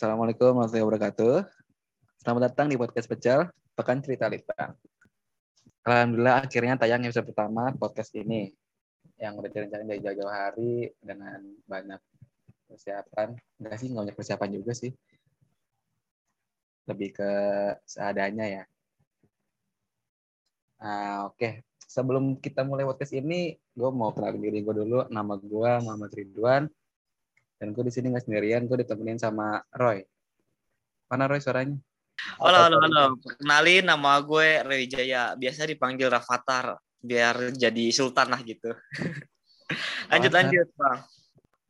Assalamualaikum warahmatullahi wabarakatuh. Selamat datang di podcast spesial Pekan Cerita Litbang. Alhamdulillah akhirnya tayang episode pertama podcast ini yang udah direncanain dari jauh-jauh hari dengan banyak persiapan. Enggak sih, nggak banyak persiapan juga sih. Lebih ke seadanya ya. Nah, oke. Okay. Sebelum kita mulai podcast ini, gue mau kenalin diri gue dulu. Nama gue Muhammad Ridwan. Dan gue di sini nggak sendirian, gue ditemenin sama Roy. Mana Roy suaranya? Halo, halo, halo. Kenalin nama gue Roy Jaya. Biasa dipanggil Rafathar biar jadi sultan lah gitu. lanjut, lanjut, Bang.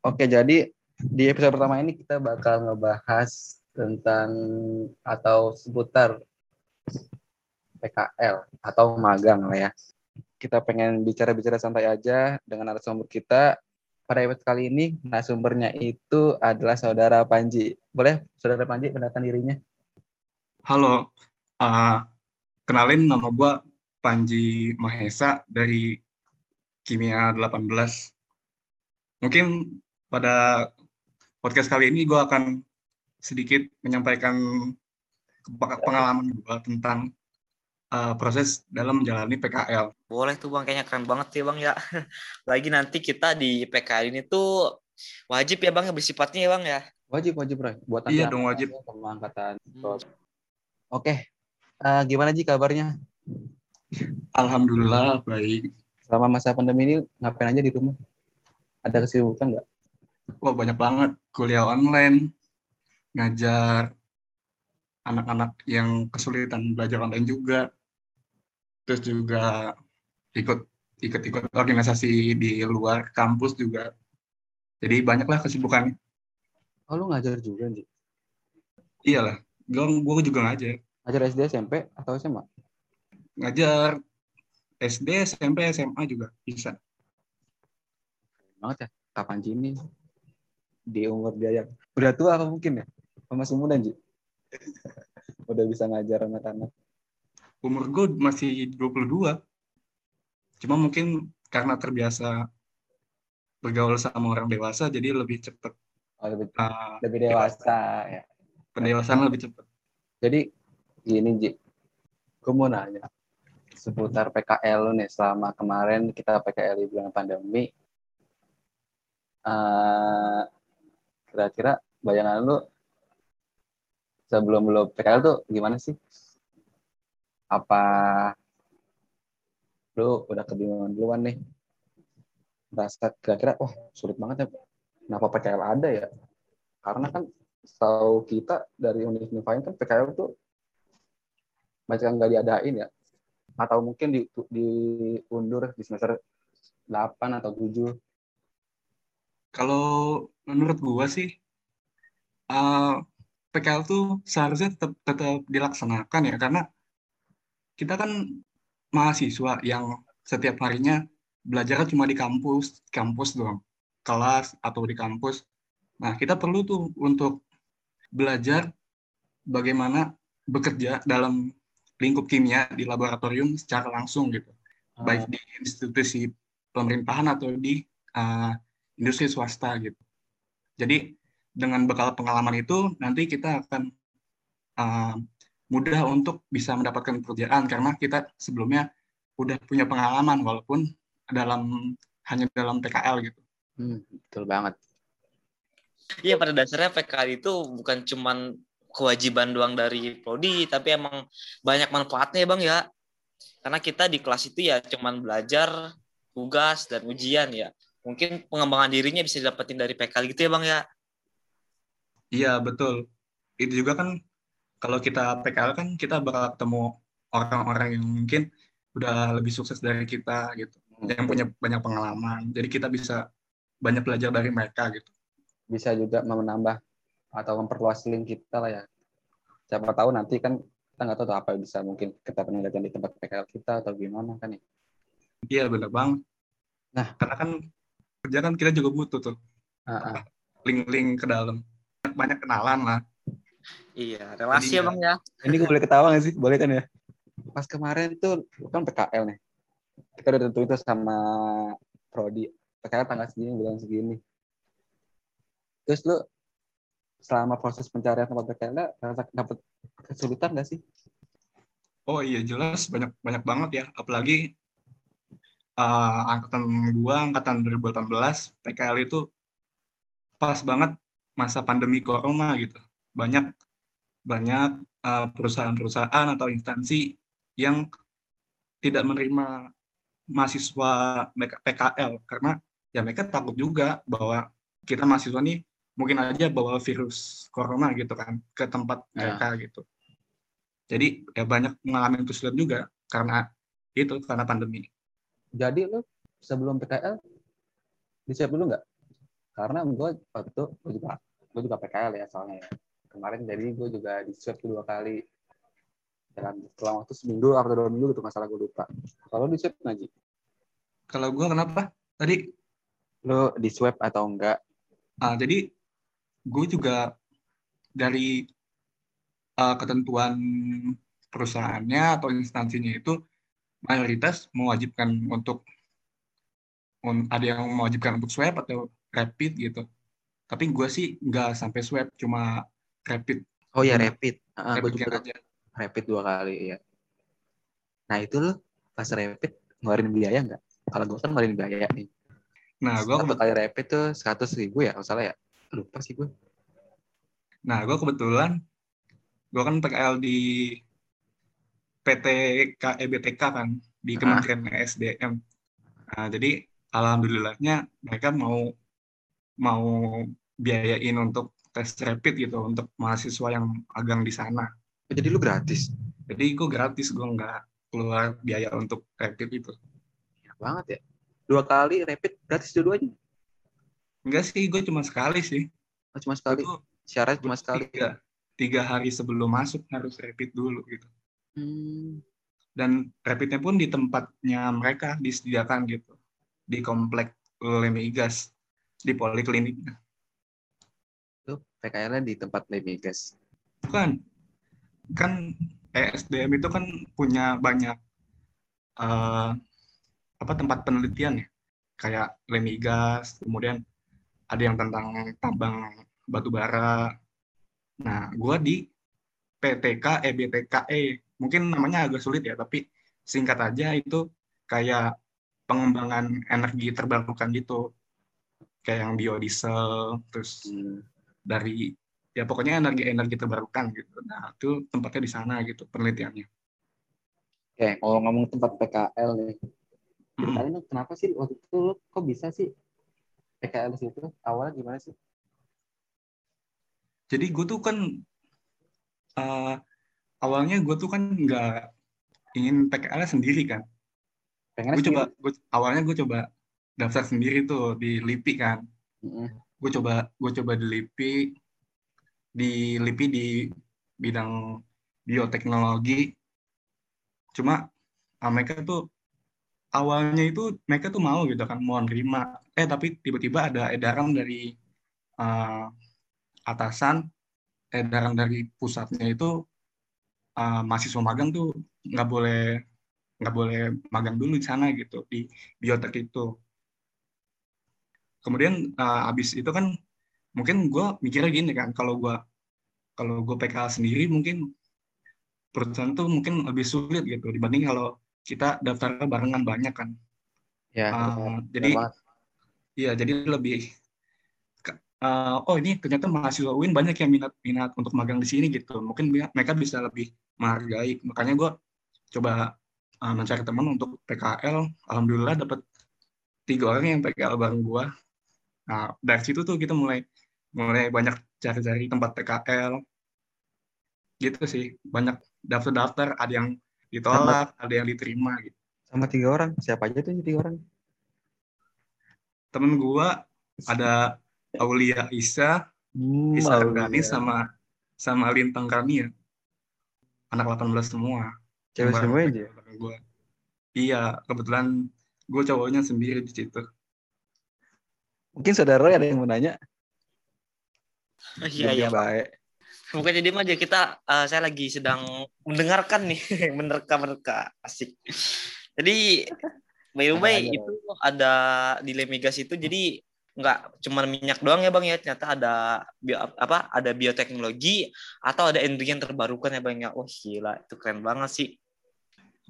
Oke, jadi di episode pertama ini kita bakal ngebahas tentang atau seputar PKL atau magang lah ya. Kita pengen bicara-bicara santai aja dengan narasumber kita. Pada episode kali ini, narasumbernya itu adalah saudara Panji. Boleh saudara Panji pendataan dirinya? Halo, uh, kenalin nama gue Panji Mahesa dari Kimia 18. Mungkin pada podcast kali ini gue akan sedikit menyampaikan pengalaman gue tentang uh, proses dalam menjalani PKL. Boleh tuh bang, kayaknya keren banget sih bang ya. Lagi nanti kita di PKL ini tuh wajib ya bang ya bersifatnya ya bang ya. Wajib wajib Roy. Buat iya dong wajib. Pengangkatan. Hmm. Oke, uh, gimana sih kabarnya? Alhamdulillah baik. Selama masa pandemi ini ngapain aja di rumah? Ada kesibukan nggak? Wah banyak banget. Kuliah online, ngajar anak-anak yang kesulitan belajar online juga terus juga ikut ikut-ikut organisasi di luar kampus juga. Jadi banyaklah kesibukan oh lu ngajar juga nih iyalah gue gue juga ngajar. Ngajar SD SMP atau SMA ngajar SD SMP SMA juga bisa. Banget ya kapan ini? Di umur dia yang udah tua apa mungkin ya? Masih muda Ji udah bisa ngajar anak-anak umur gue masih 22 cuma mungkin karena terbiasa bergaul sama orang dewasa jadi lebih cepet. Oh, lebih, uh, lebih dewasa. ya. Pendewasaan lebih cepet. Jadi gini Ji. Gue mau nanya. Seputar PKL nih selama kemarin kita PKL di bulan pandemi uh, kira-kira bayangan lu sebelum lo PKL tuh gimana sih? Apa lo udah kebingungan duluan nih? Rasa kira-kira, wah sulit banget ya. Kenapa PKL ada ya? Karena kan setahu kita dari Universitas kan PKL tuh macam nggak diadain ya. Atau mungkin di, diundur di semester 8 atau 7. Kalau menurut gua sih, uh, PKL tuh seharusnya tetap tetap dilaksanakan ya karena kita kan mahasiswa yang setiap harinya belajar cuma di kampus, kampus doang, kelas atau di kampus. Nah, kita perlu tuh untuk belajar bagaimana bekerja dalam lingkup kimia di laboratorium secara langsung gitu. Hmm. Baik di institusi pemerintahan atau di uh, industri swasta gitu. Jadi dengan bekal pengalaman itu nanti kita akan uh, mudah untuk bisa mendapatkan pekerjaan karena kita sebelumnya udah punya pengalaman walaupun dalam hanya dalam PKL gitu. Hmm, betul banget. Iya pada dasarnya PKL itu bukan cuman kewajiban doang dari prodi tapi emang banyak manfaatnya ya bang ya karena kita di kelas itu ya cuman belajar tugas dan ujian ya mungkin pengembangan dirinya bisa didapetin dari PKL gitu ya bang ya Iya betul. Itu juga kan kalau kita PKL kan kita bakal ketemu orang-orang yang mungkin udah lebih sukses dari kita gitu, yang punya banyak pengalaman. Jadi kita bisa banyak belajar dari mereka gitu. Bisa juga menambah atau memperluas link kita lah ya. Siapa tahu nanti kan kita nggak tahu apa yang bisa mungkin kita penelitian di tempat PKL kita atau gimana kan ya. Iya benar bang. Nah karena kan kerja kan kita juga butuh tuh link-link ke dalam banyak kenalan lah. Iya, relasi ya bang ya. Ini gue boleh ketawa gak sih? Boleh kan ya? Pas kemarin tuh kan PKL nih. Kita udah tentu itu sama Prodi. PKL tanggal segini, bulan segini. Terus lu selama proses pencarian tempat PKL rasa dapat kesulitan nggak sih? Oh iya jelas banyak banyak banget ya, apalagi uh, angkatan gua angkatan 2018 PKL itu pas banget masa pandemi corona gitu. Banyak banyak uh, perusahaan-perusahaan atau instansi yang tidak menerima mahasiswa PKL karena ya mereka takut juga bahwa kita mahasiswa nih mungkin aja bawa virus corona gitu kan ke tempat ya. mereka gitu. Jadi ya banyak mengalami kesulitan juga karena itu karena pandemi. Jadi lo sebelum PKL disiap dulu nggak? Karena gue waktu itu gue juga gue juga PKL ya soalnya ya. Kemarin jadi gue juga di swab dua kali dalam setelah waktu seminggu atau dua minggu gitu masalah gue lupa. Kalau di swab ngaji? Kalau gue kenapa? Tadi lo di swab atau enggak? Ah, jadi gue juga dari uh, ketentuan perusahaannya atau instansinya itu mayoritas mewajibkan untuk ada yang mewajibkan untuk swab atau rapid gitu. Tapi gue sih nggak sampai swab, cuma rapid. Oh ya rapid. Uh, rapid juga aja. rapid dua kali ya. Nah itu lo pas rapid ngeluarin biaya nggak? Kalau gue kan ngeluarin biaya nih. Nah gue satu kali rapid tuh seratus ribu ya, salah ya? Lupa sih gue. Nah gue kebetulan gue kan PKL di PT KEBTK kan di Kementerian uh. SDM. Nah, jadi alhamdulillahnya mereka mau mau biayain untuk tes rapid gitu untuk mahasiswa yang agang di sana. Jadi lu gratis? Jadi gue gratis, gue nggak keluar biaya untuk rapid itu. Ya banget ya. Dua kali rapid gratis dua-duanya? Enggak sih, gue cuma sekali sih. Oh, cuma sekali? Syarat cuma sekali? Tiga, tiga hari sebelum masuk harus rapid dulu gitu. Hmm. Dan rapidnya pun di tempatnya mereka disediakan gitu. Di komplek Lemigas, di polikliniknya. PKL di tempat Lemigas? Bukan. Kan ESDM itu kan punya banyak uh, apa tempat penelitian ya. Kayak Lemigas, kemudian ada yang tentang tambang batu bara. Nah, gue di PTK EBTKE. Mungkin namanya agak sulit ya, tapi singkat aja itu kayak pengembangan energi terbarukan gitu. Kayak yang biodiesel, terus hmm dari ya pokoknya energi-energi terbarukan gitu. Nah, itu tempatnya di sana gitu penelitiannya. Oke, kalau ngomong tempat PKL nih, ceritain hmm. kenapa sih waktu itu lo kok bisa sih PKL situ? Awalnya gimana sih? Jadi gue tuh kan uh, awalnya gue tuh kan nggak ingin PKL sendiri kan. gue coba, gue, awalnya gue coba daftar sendiri tuh di LIPI kan. Mm -hmm gue coba gue coba di LIPI di LIPI di bidang bioteknologi. Cuma uh, mereka tuh awalnya itu mereka tuh mau gitu kan mau nerima. Eh tapi tiba-tiba ada edaran dari uh, atasan. Edaran dari pusatnya itu uh, mahasiswa magang tuh nggak boleh nggak boleh magang dulu di sana gitu di biotek itu kemudian uh, abis itu kan mungkin gue mikirnya gini kan kalau gue kalau gue PKL sendiri mungkin perusahaan tuh mungkin lebih sulit gitu dibanding kalau kita daftar barengan banyak kan. Ya uh, jadi iya jadi lebih uh, oh ini ternyata mahasiswa UIN banyak yang minat minat untuk magang di sini gitu. Mungkin mereka bisa lebih menghargai. Makanya gue coba uh, mencari teman untuk PKL alhamdulillah dapat tiga orang yang PKL bareng gue Nah, dari situ tuh kita mulai mulai banyak cari-cari tempat PKL. Gitu sih, banyak daftar-daftar, ada yang ditolak, sama, ada yang diterima gitu. Sama tiga orang, siapa aja tuh tiga orang? Temen gua ada Aulia Isa, hmm, Isa Gani sama sama Lintang Karnia. Anak 18 semua. Cewek semua aja? Gua. Iya, kebetulan gue cowoknya sendiri di situ. Mungkin saudara ada yang mau nanya? Iya, iya. Baik. Mungkin jadi aja kita uh, saya lagi sedang mendengarkan nih, menerka-menerka asik. Jadi by the way itu ada di Lemigas itu jadi nggak cuma minyak doang ya bang ya ternyata ada bio, apa ada bioteknologi atau ada energi yang terbarukan ya bang ya oh gila itu keren banget sih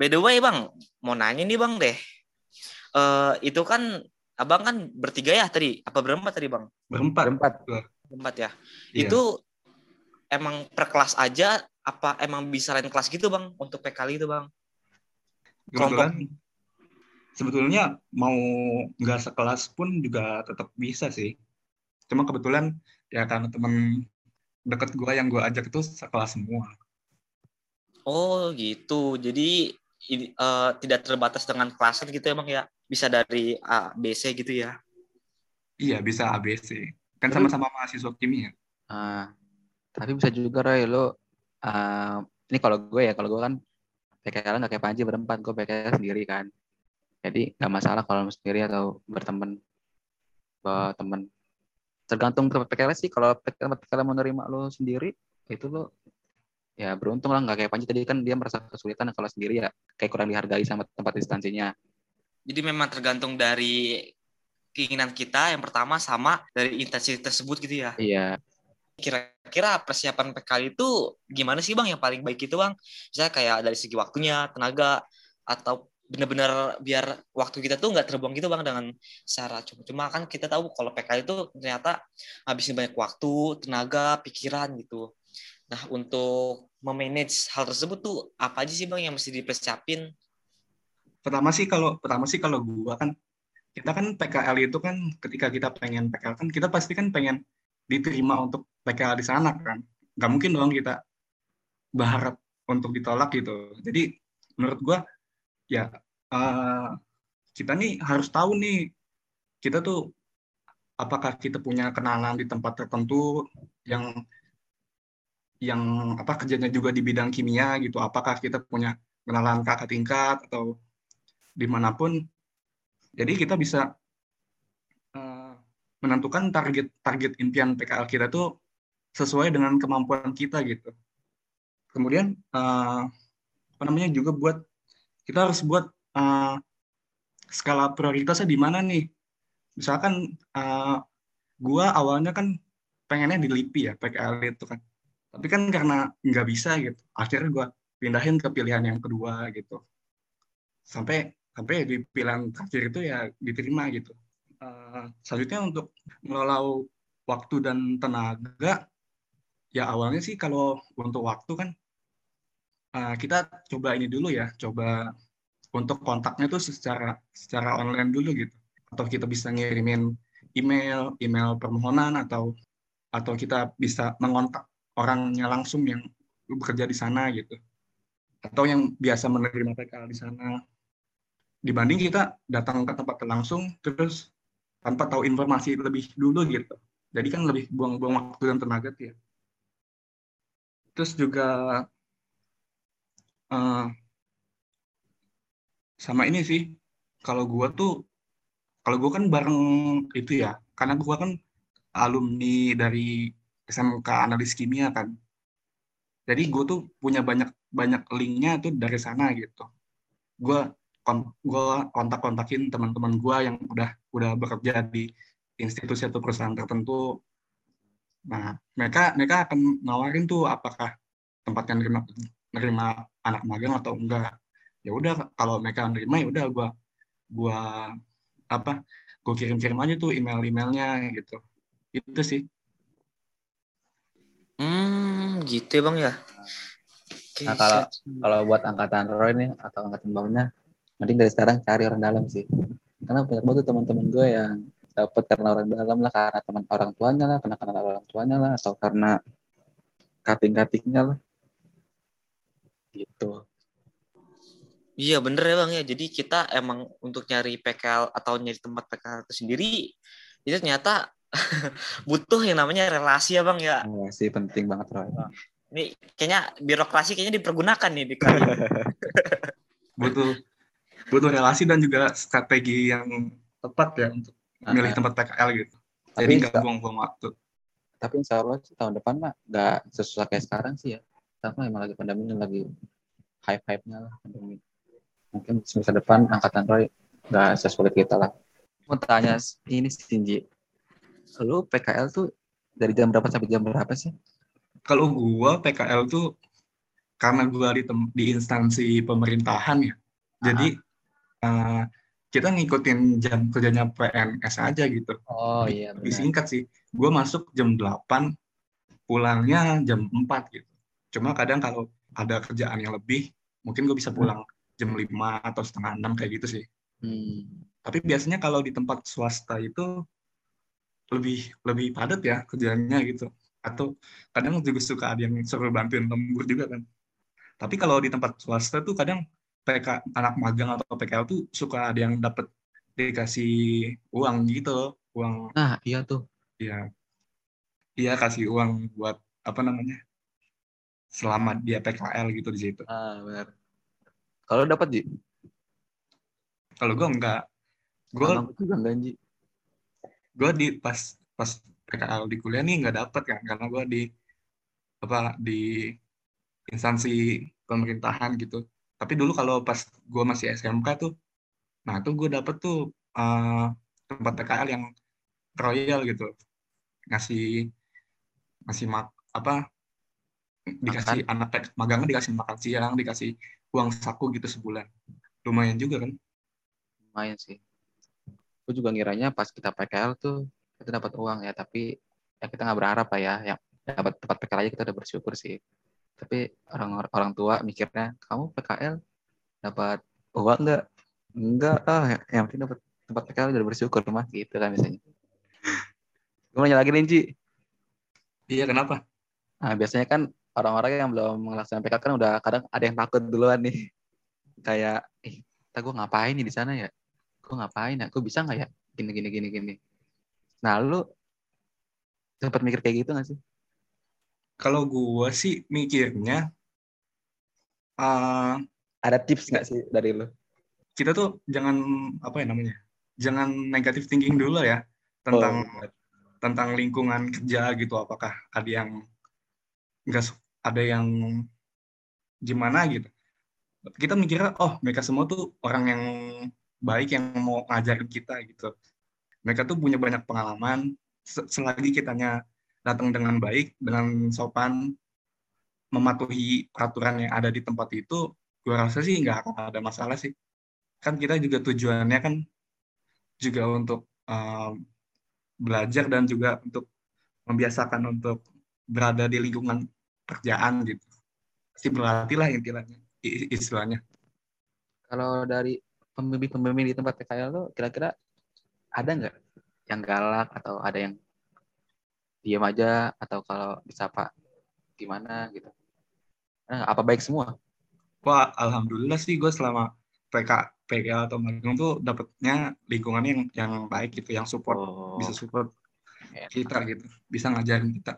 by the way bang mau nanya nih bang deh uh, itu kan abang kan bertiga ya tadi? Apa berempat tadi bang? Berempat. Berempat. berempat ya? Iya. itu emang per kelas aja apa emang bisa lain kelas gitu bang? Untuk PKL itu bang? Kebetulan sebetulnya mau nggak sekelas pun juga tetap bisa sih. Cuma kebetulan ya karena temen deket gue yang gue ajak itu sekelas semua. Oh gitu. Jadi ini, eh, tidak terbatas dengan kelas gitu ya bang ya bisa dari A B C gitu ya? Iya bisa ABC kan Terus- sama-sama mahasiswa kimia. Ah, tapi bisa juga Roy lo ah, ini kalau gue ya kalau gue kan PKL nggak kayak Panji berempat gue PKL sendiri kan. Jadi nggak masalah kalau lo sendiri atau berteman bawa temen tergantung tempat PKL sih kalau tempat PKL mau nerima lo sendiri itu lo ya beruntung lah nggak kayak Panji tadi kan dia merasa kesulitan kalau sendiri ya kayak kurang dihargai sama tempat instansinya jadi memang tergantung dari keinginan kita yang pertama sama dari intensitas tersebut gitu ya. Iya. Kira-kira persiapan PKL itu gimana sih bang yang paling baik itu bang? Misalnya kayak dari segi waktunya tenaga atau benar-benar biar waktu kita tuh nggak terbuang gitu bang dengan secara cuma-cuma kan kita tahu kalau PKL itu ternyata habisin banyak waktu tenaga pikiran gitu. Nah untuk memanage hal tersebut tuh apa aja sih bang yang mesti dipersiapin pertama sih kalau pertama sih kalau gua kan kita kan PKL itu kan ketika kita pengen PKL kan kita pasti kan pengen diterima untuk PKL di sana kan. Nggak mungkin dong kita berharap untuk ditolak gitu. Jadi menurut gua ya eh, kita nih harus tahu nih kita tuh apakah kita punya kenalan di tempat tertentu yang yang apa kerjanya juga di bidang kimia gitu. Apakah kita punya kenalan kakak tingkat atau di mana pun jadi kita bisa eh, menentukan target target impian PKL kita tuh sesuai dengan kemampuan kita gitu. Kemudian eh, apa namanya juga buat kita harus buat eh, skala prioritasnya di mana nih? Misalkan eh, gua awalnya kan pengennya di LIPI ya PKL itu kan. Tapi kan karena nggak bisa gitu akhirnya gua pindahin ke pilihan yang kedua gitu. Sampai sampai di pilihan terakhir itu ya diterima gitu. Eh, selanjutnya untuk mengelola waktu dan tenaga ya awalnya sih kalau untuk waktu kan eh, kita coba ini dulu ya coba untuk kontaknya tuh secara secara online dulu gitu. Atau kita bisa ngirimin email email permohonan atau atau kita bisa mengontak orangnya langsung yang bekerja di sana gitu. Atau yang biasa menerima PKL di sana dibanding kita datang ke tempat langsung terus tanpa tahu informasi lebih dulu gitu. Jadi kan lebih buang-buang waktu dan tenaga ya. Terus juga eh, sama ini sih kalau gua tuh kalau gua kan bareng itu ya karena gua kan alumni dari SMK analis kimia kan. Jadi gue tuh punya banyak banyak linknya tuh dari sana gitu. Gue gue kontak kontakin teman-teman gue yang udah udah bekerja di institusi atau perusahaan tertentu. Nah mereka mereka akan nawarin tuh apakah tempatnya nerima nerima anak magang atau enggak. Ya udah kalau mereka nerima ya udah gue gua apa gue kirim-kirim aja tuh email-emailnya gitu. Itu sih. Hmm gitu ya bang ya. Nah, kalau- kalau buat angkatan Roy nih atau angkatan bawahnya mending dari sekarang cari orang dalam sih. Karena banyak banget tuh teman-teman gue yang dapat karena orang dalam lah karena teman orang tuanya lah karena kenal orang tuanya lah atau karena kating-katingnya lah. Gitu. Iya bener ya bang ya. Jadi kita emang untuk nyari PKL atau nyari tempat PKL itu sendiri itu ternyata butuh yang namanya relasi ya bang ya. Sih penting banget Roy. Ini kayaknya birokrasi kayaknya dipergunakan nih di butuh butuh relasi dan juga strategi yang tepat ya untuk milih tempat PKL gitu. Jadi nggak buang-buang waktu. tapi insya Allah sih tahun depan mah nggak sesusah kayak sekarang sih ya sama emang lagi pandemi ini lagi hype hype nya lah pandemi mungkin semester depan angkatan Roy nggak sesulit kita lah mau tanya ini sih Jinji lu PKL tuh dari jam berapa sampai jam berapa sih? Kalau gua PKL tuh karena gua di, di instansi pemerintahan ya. Jadi eh, kita ngikutin jam kerjanya PNS aja gitu. Oh iya Lebih singkat sih. Gua masuk jam 8, pulangnya jam 4 gitu. Cuma kadang kalau ada kerjaan yang lebih, mungkin gue bisa pulang jam 5 atau setengah 6 kayak gitu sih. Hmm. Tapi biasanya kalau di tempat swasta itu lebih lebih padat ya kerjanya gitu. Atau kadang juga suka ada yang suruh bantuin lembur juga kan. Tapi kalau di tempat swasta tuh kadang PK anak magang atau PKL tuh suka ada yang dapat dikasih uang gitu, uang Nah iya tuh. ya iya kasih uang buat apa namanya? Selama dia PKL gitu di situ. Ah benar. Kalau dapat Ji? Kalau gue enggak, gue juga enggak gue di pas pas PKL di kuliah nih nggak dapet kan karena gue di apa di instansi pemerintahan gitu tapi dulu kalau pas gue masih SMK tuh nah tuh gue dapet tuh eh, tempat PKL yang royal gitu ngasih ngasih mak apa dikasih anak PK magangnya dikasih makan siang dikasih uang saku gitu sebulan lumayan juga kan Lumayan sih. Gue juga ngiranya pas kita PKL tuh kita dapat uang ya, tapi ya kita nggak berharap lah ya. Yang dapat tempat PKL aja kita udah bersyukur sih. Tapi orang orang tua mikirnya, kamu PKL dapat uang nggak? Enggak ah, yang penting dapat tempat PKL udah bersyukur mah gitu kan biasanya. Gue nanya lagi Ji. iya kenapa Nah, biasanya kan orang-orang yang belum melaksanakan PKL kan udah kadang ada yang takut duluan nih. Kayak, eh, kita gue ngapain nih di sana ya? Gue ngapain ya? Gue bisa nggak ya? Gini, gini, gini, gini. Nah, lu sempat mikir kayak gitu nggak sih? Kalau gue sih mikirnya eh, Ada tips nggak sih dari lu? kita tuh jangan apa ya namanya jangan negatif thinking dulu ya tentang Oh, tentang lingkungan kerja gitu. Apakah ada yang enggak ada yang gimana gitu. Kita mikirnya oh mereka semua tuh orang yang baik yang mau ngajarin kita gitu. Mereka tuh punya banyak pengalaman Se- selagi kitanya datang dengan baik dengan sopan mematuhi peraturan yang ada di tempat itu gua rasa sih nggak akan ada masalah sih kan kita juga tujuannya kan juga untuk um, belajar dan juga untuk membiasakan untuk berada di lingkungan kerjaan gitu. Pasti berlatih lah intinya i- istilahnya. Kalau dari pembimbing-pembimbing di tempat PKL lu, kira-kira ada nggak yang galak atau ada yang diam aja atau kalau disapa gimana gitu? Nah, apa baik semua? Wah, alhamdulillah sih gue selama PK PK atau magang tuh dapetnya lingkungan yang yang baik gitu, yang support Oh, bisa support enak. kita gitu, bisa ngajarin kita.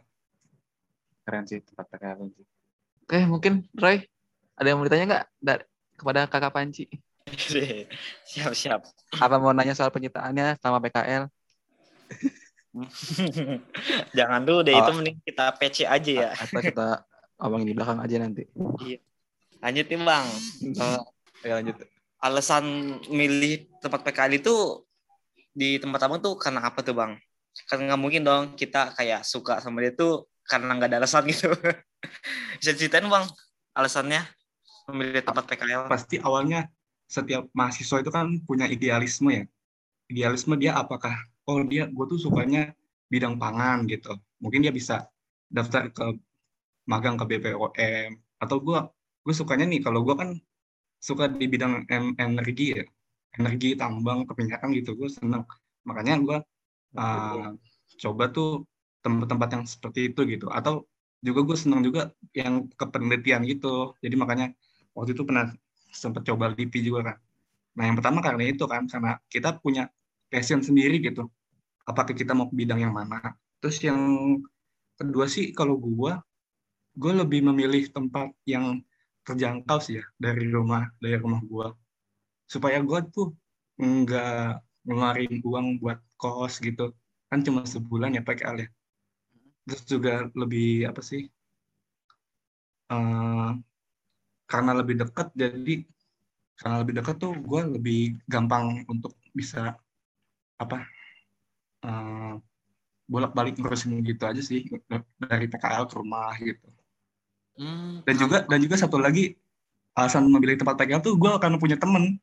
keren sih tempat PKL lu sih. Oke, mungkin Roy, ada yang mau ditanya nggak dari kepada kakak Panci? siap siap Apa mau nanya soal penyitaannya sama PKL? jangan dulu deh Oh. itu mending kita PC aja ya Atau kita omongin di belakang aja nanti? lanjut nih bang Eh, Ayo lanjut. alasan milih tempat PKL itu di tempat abang tuh karena apa tuh bang? Kan nggak mungkin dong kita kayak suka sama dia tuh karena nggak ada alasan gitu. Bisa ceritain bang alasannya memilih tempat PKL? Pasti awalnya setiap mahasiswa itu kan punya idealisme ya. Idealisme dia apakah oh dia gue tuh sukanya bidang pangan gitu. Mungkin dia bisa daftar ke magang ke BPOM atau gue gue sukanya nih kalau gue kan suka di bidang en- energi ya. Energi tambang keminyakan gitu gue seneng. Makanya gue uh, coba tuh tempat-tempat yang seperti itu gitu. Atau juga gue seneng juga yang kepenelitian gitu. Jadi makanya waktu itu pernah sempat coba LIPI juga kan nah yang pertama karena itu kan karena kita punya passion sendiri gitu. Apakah kita mau ke bidang yang mana? Terus yang kedua sih kalau gue gue lebih memilih tempat yang terjangkau sih ya dari rumah dari rumah gue supaya gue tuh nggak ngeluarin uang buat kos gitu. Kan cuma sebulan ya PKL ya. Terus juga lebih apa sih eh, karena lebih dekat jadi karena lebih dekat tuh gue lebih gampang untuk bisa apa eh, bolak-balik ngurusin gitu aja sih dari PKL ke rumah gitu. Hmm, Dan juga dan juga satu lagi alasan memilih tempat PKL tuh gue karena punya temen,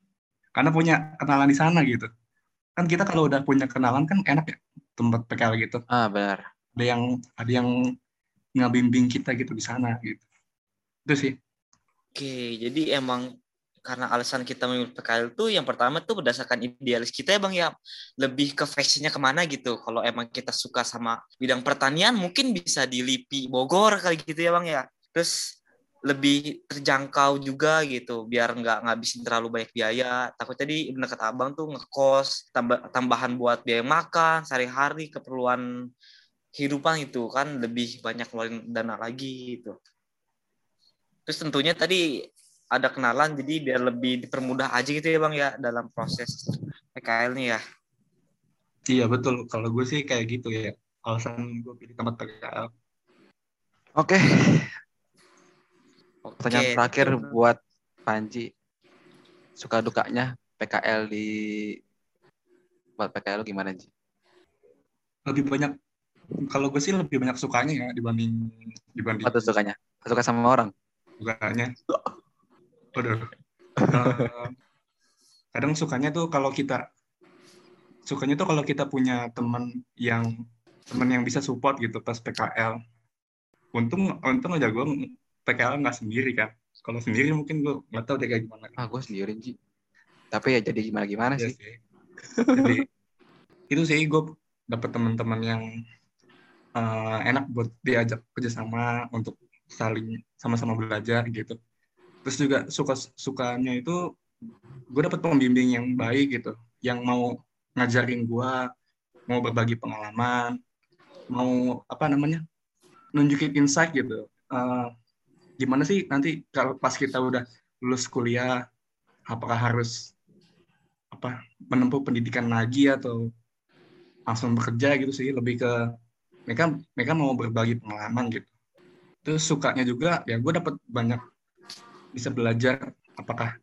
karena punya kenalan di sana gitu. Kan kita kalau udah punya kenalan kan enak ya tempat PKL gitu. Ah benar. Ada yang ada yang ngabimbing kita gitu di sana gitu. Itu sih. Oke, jadi emang karena alasan kita memilih PKL itu yang pertama tuh berdasarkan idealis kita ya bang ya. Lebih ke fashionnya ke mana gitu. Kalau emang kita suka sama bidang pertanian mungkin bisa di LIPI Bogor kali gitu ya bang ya. Terus lebih terjangkau juga gitu biar nggak ngabisin terlalu banyak biaya. Takut tadi bener kata abang tuh ngekos tambah tambahan buat biaya makan sehari-hari keperluan kehidupan itu kan lebih banyak keluarin dana lagi gitu. Terus tentunya tadi ada kenalan jadi biar lebih dipermudah aja gitu ya bang ya dalam proses PKL nih ya Iya betul. Kalau gue sih kayak gitu ya. Alasan gue pilih tempat PKL. Oke. Oke, Pertanyaan terakhir itu. buat Panji. Suka dukanya PKL di buat PKL gimana Ji? Lebih banyak kalau gue sih lebih banyak sukanya ya dibanding dibanding Apa tuh sukanya? Suka sama orang? dukanya. Waduh. Kadang sukanya tuh kalau kita sukanya tuh kalau kita punya teman yang teman yang bisa support gitu pas PKL. Untung untung aja gue PKL nggak sendiri kan. Kalau sendiri mungkin gue nggak tahu deh kayak gimana. Ah gue sendiri Ji. Tapi ya jadi gimana gimana Iya sih? sih. Jadi itu sih gue dapet teman-teman yang eh, enak buat diajak kerjasama untuk saling sama-sama belajar gitu. Terus juga suka sukanya itu gue dapet pembimbing yang baik gitu, yang mau ngajarin gue, mau berbagi pengalaman, mau apa namanya nunjukin insight gitu. Eh, gimana sih nanti kalau pas kita udah lulus kuliah, apakah harus apa menempuh pendidikan lagi atau langsung bekerja gitu sih lebih ke mereka mereka mau berbagi pengalaman gitu terus sukanya juga ya gue dapat banyak bisa belajar? Apakah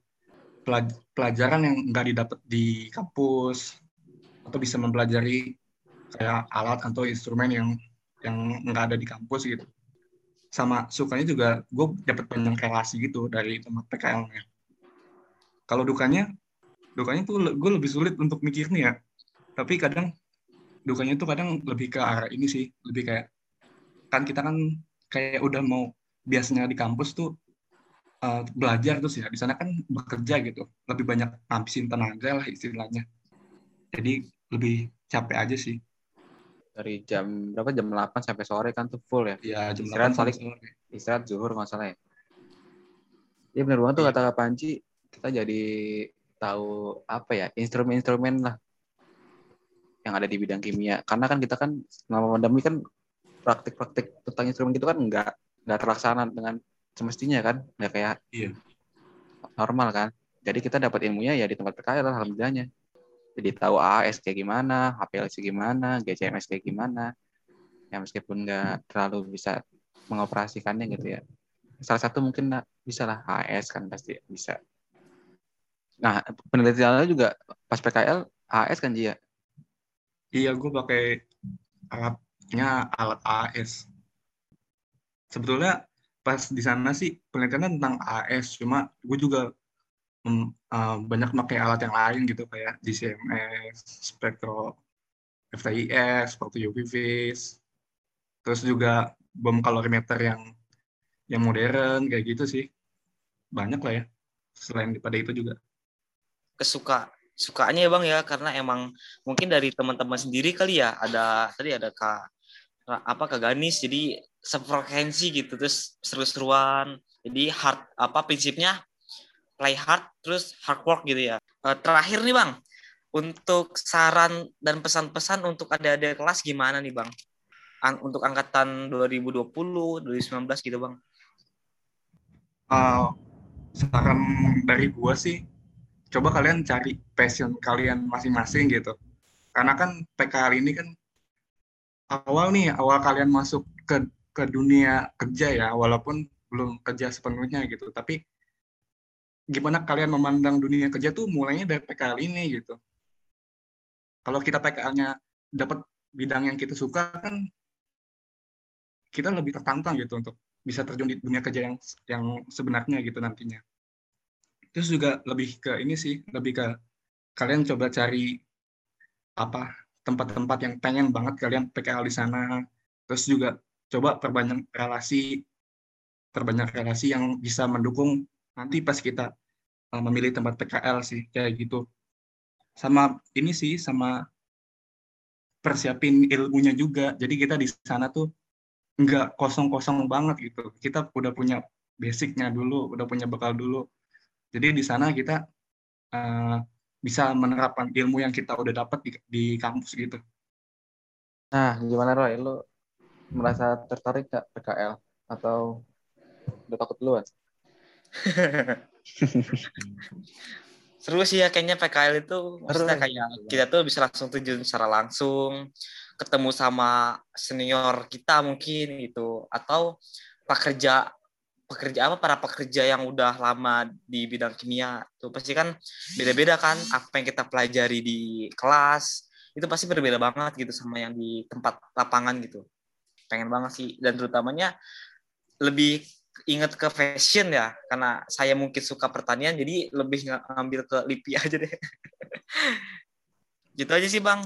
pelaj- pelajaran yang nggak didapat di kampus? Atau bisa mempelajari kayak alat atau instrumen yang yang nggak ada di kampus gitu? Sama sukanya juga gue dapat banyak relasi gitu dari tempat PKL-nya kalau dukanya dukanya tuh gue lebih sulit untuk mikir nih ya tapi kadang dukanya tuh kadang lebih ke arah ini sih lebih kayak kan kita kan kayak udah mau biasanya di kampus tuh uh, belajar terus ya di sana kan bekerja gitu lebih banyak ngabisin tenaga lah istilahnya jadi lebih capek aja sih Dari jam berapa? Jam 8 sampai sore kan tuh full ya. ya jam Istirahat 8 paling- sampai sore. Istirahat zuhur nggak salah ya. Iya benar banget tuh Iya. kata Kak Panji. Kita jadi tahu apa ya instrumen-instrumen lah yang ada di bidang kimia. Karena kan kita kan selama pandemi kan praktik-praktik tentang instrumen gitu kan nggak nggak terlaksana dengan semestinya kan, nggak kayak Iya. normal kan. Jadi kita dapat ilmunya ya di tempat PKL lah alhamdulillahnya. Jadi tahu AS kayak gimana, HPLC gimana, GCMS kayak gimana. Ya meskipun nggak terlalu bisa mengoperasikannya gitu ya. Salah satu mungkin lah, bisa lah AS kan pasti bisa. Nah, penelitiannya juga pas PKL AS kan dia. iya gue pakai alatnya alat AS sebetulnya pas di sana sih penelitiannya tentang AS cuma gue juga mm, uh, banyak pakai alat yang lain gitu kayak GCMS, spektro FTIS, waktu UV terus juga bom kalorimeter yang yang modern kayak gitu sih. Banyak lah ya selain daripada itu juga. Kesuka sukanya ya bang ya karena emang mungkin dari teman-teman sendiri kali ya ada tadi ada kak apa kak Ganis jadi sefrekuensi gitu terus seru-seruan. Jadi hard apa prinsipnya play hard terus hard work gitu ya. Eh, terakhir nih bang. Untuk saran dan pesan-pesan untuk adik-adik kelas gimana nih bang? Ang- untuk angkatan 2020 2019 gitu bang. Uh, saran dari gua sih coba kalian cari passion kalian masing-masing gitu. Karena kan PKL ini kan awal nih awal kalian masuk ke ke dunia kerja ya walaupun belum kerja sepenuhnya gitu tapi gimana kalian memandang dunia kerja tuh mulainya dari PKL ini gitu kalau kita PKL-nya dapat bidang yang kita suka kan kita lebih tertantang gitu untuk bisa terjun di dunia kerja yang yang sebenarnya gitu nantinya. Terus juga lebih ke ini sih, lebih ke kalian coba cari apa tempat-tempat yang pengen banget kalian PKL di sana. Terus juga coba perbanyak relasi, perbanyak relasi yang bisa mendukung nanti pas kita uh, memilih tempat PKL sih kayak gitu. Sama ini sih, sama persiapin ilmunya juga. Jadi kita di sana tuh nggak kosong-kosong banget gitu. Kita udah punya basicnya dulu, udah punya bekal dulu. Jadi di sana kita uh, bisa menerapkan ilmu yang kita udah dapat di, di kampus gitu. Nah, gimana Roy? Lu merasa tertarik gak PKL? Atau udah takut duluan? Seru sih ya kayaknya PKL itu maksudnya kayak kita tuh bisa langsung tujuan secara langsung ketemu sama senior kita mungkin gitu. Atau pekerja pekerja apa para pekerja yang udah lama di bidang kimia. Itu pasti kan beda-beda kan apa yang kita pelajari di kelas. Itu pasti berbeda banget gitu sama yang di tempat lapangan gitu pengen banget sih. Dan terutamanya lebih inget ke fashion ya. Karena saya mungkin suka pertanian jadi lebih ngambil ke lipi aja deh. Gitu aja sih bang.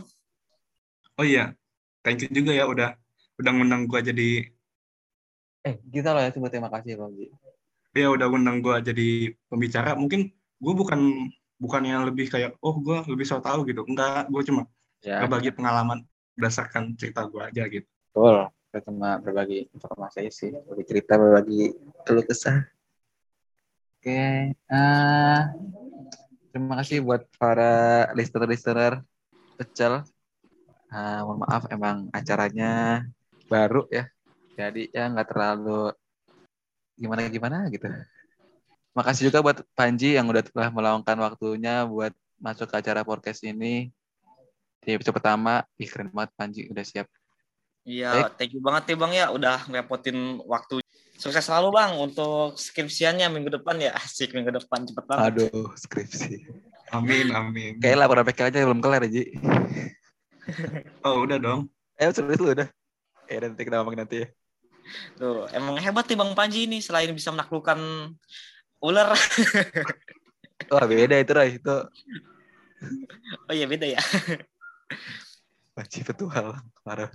Oh iya. Thank you juga ya udah udah ngundang gua jadi eh kita loh ya sebut terima kasih bang ya udah ngundang gua jadi pembicara. Mungkin gua bukan bukan yang lebih kayak oh gua lebih so tahu gitu. Enggak gua cuma ya. berbagi pengalaman berdasarkan cerita gua aja gitu. Betul kita cuma berbagi informasi sih berbagi cerita berbagi keluh kesah. Oke uh, terima kasih buat para listener-listener kecil uh, mohon maaf emang acaranya baru ya. Jadi ya nggak terlalu gimana gimana gitu. Makasih juga buat Panji yang udah telah meluangkan waktunya buat masuk ke acara podcast ini. Di episode pertama ih keren banget Panji udah siap Iya, thank you banget ya Bang ya udah ngerepotin waktu. Sukses selalu Bang untuk skripsiannya minggu depan ya. Asik minggu depan cepet banget. Aduh, skripsi. Amin, amin. Kayak laporan PK aja belum kelar, Ji. oh, udah dong. Eh, sudah itu udah. Eh, nanti kita ngomongin nanti ya. Tuh, emang hebat nih Bang Panji ini selain bisa menaklukkan ular. Wah, beda itu, Ray. Itu. Oh iya, beda ya. Panji petual. Parah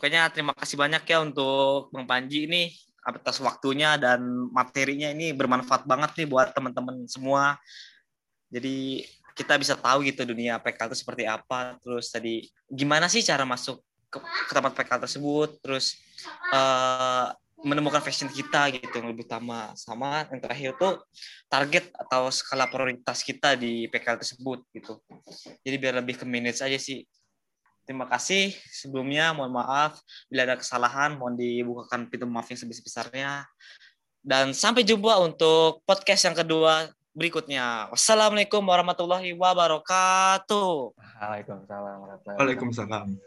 pokoknya terima kasih banyak ya untuk Bang Panji ini atas waktunya dan materinya ini bermanfaat banget nih buat teman-teman semua. Jadi kita bisa tahu gitu dunia PK itu seperti apa. Terus tadi gimana sih cara masuk ke, ke tempat PK tersebut. Terus uh, menemukan fashion kita gitu yang lebih utama sama yang terakhir tuh target atau skala prioritas kita di PK tersebut gitu. Jadi biar lebih ke manage aja sih Terima kasih sebelumnya, mohon maaf bila ada kesalahan, mohon dibukakan pintu maaf yang sebesar-besarnya. Dan sampai jumpa untuk podcast yang kedua berikutnya. Wassalamualaikum warahmatullahi wabarakatuh. Waalaikumsalam. Waalaikumsalam.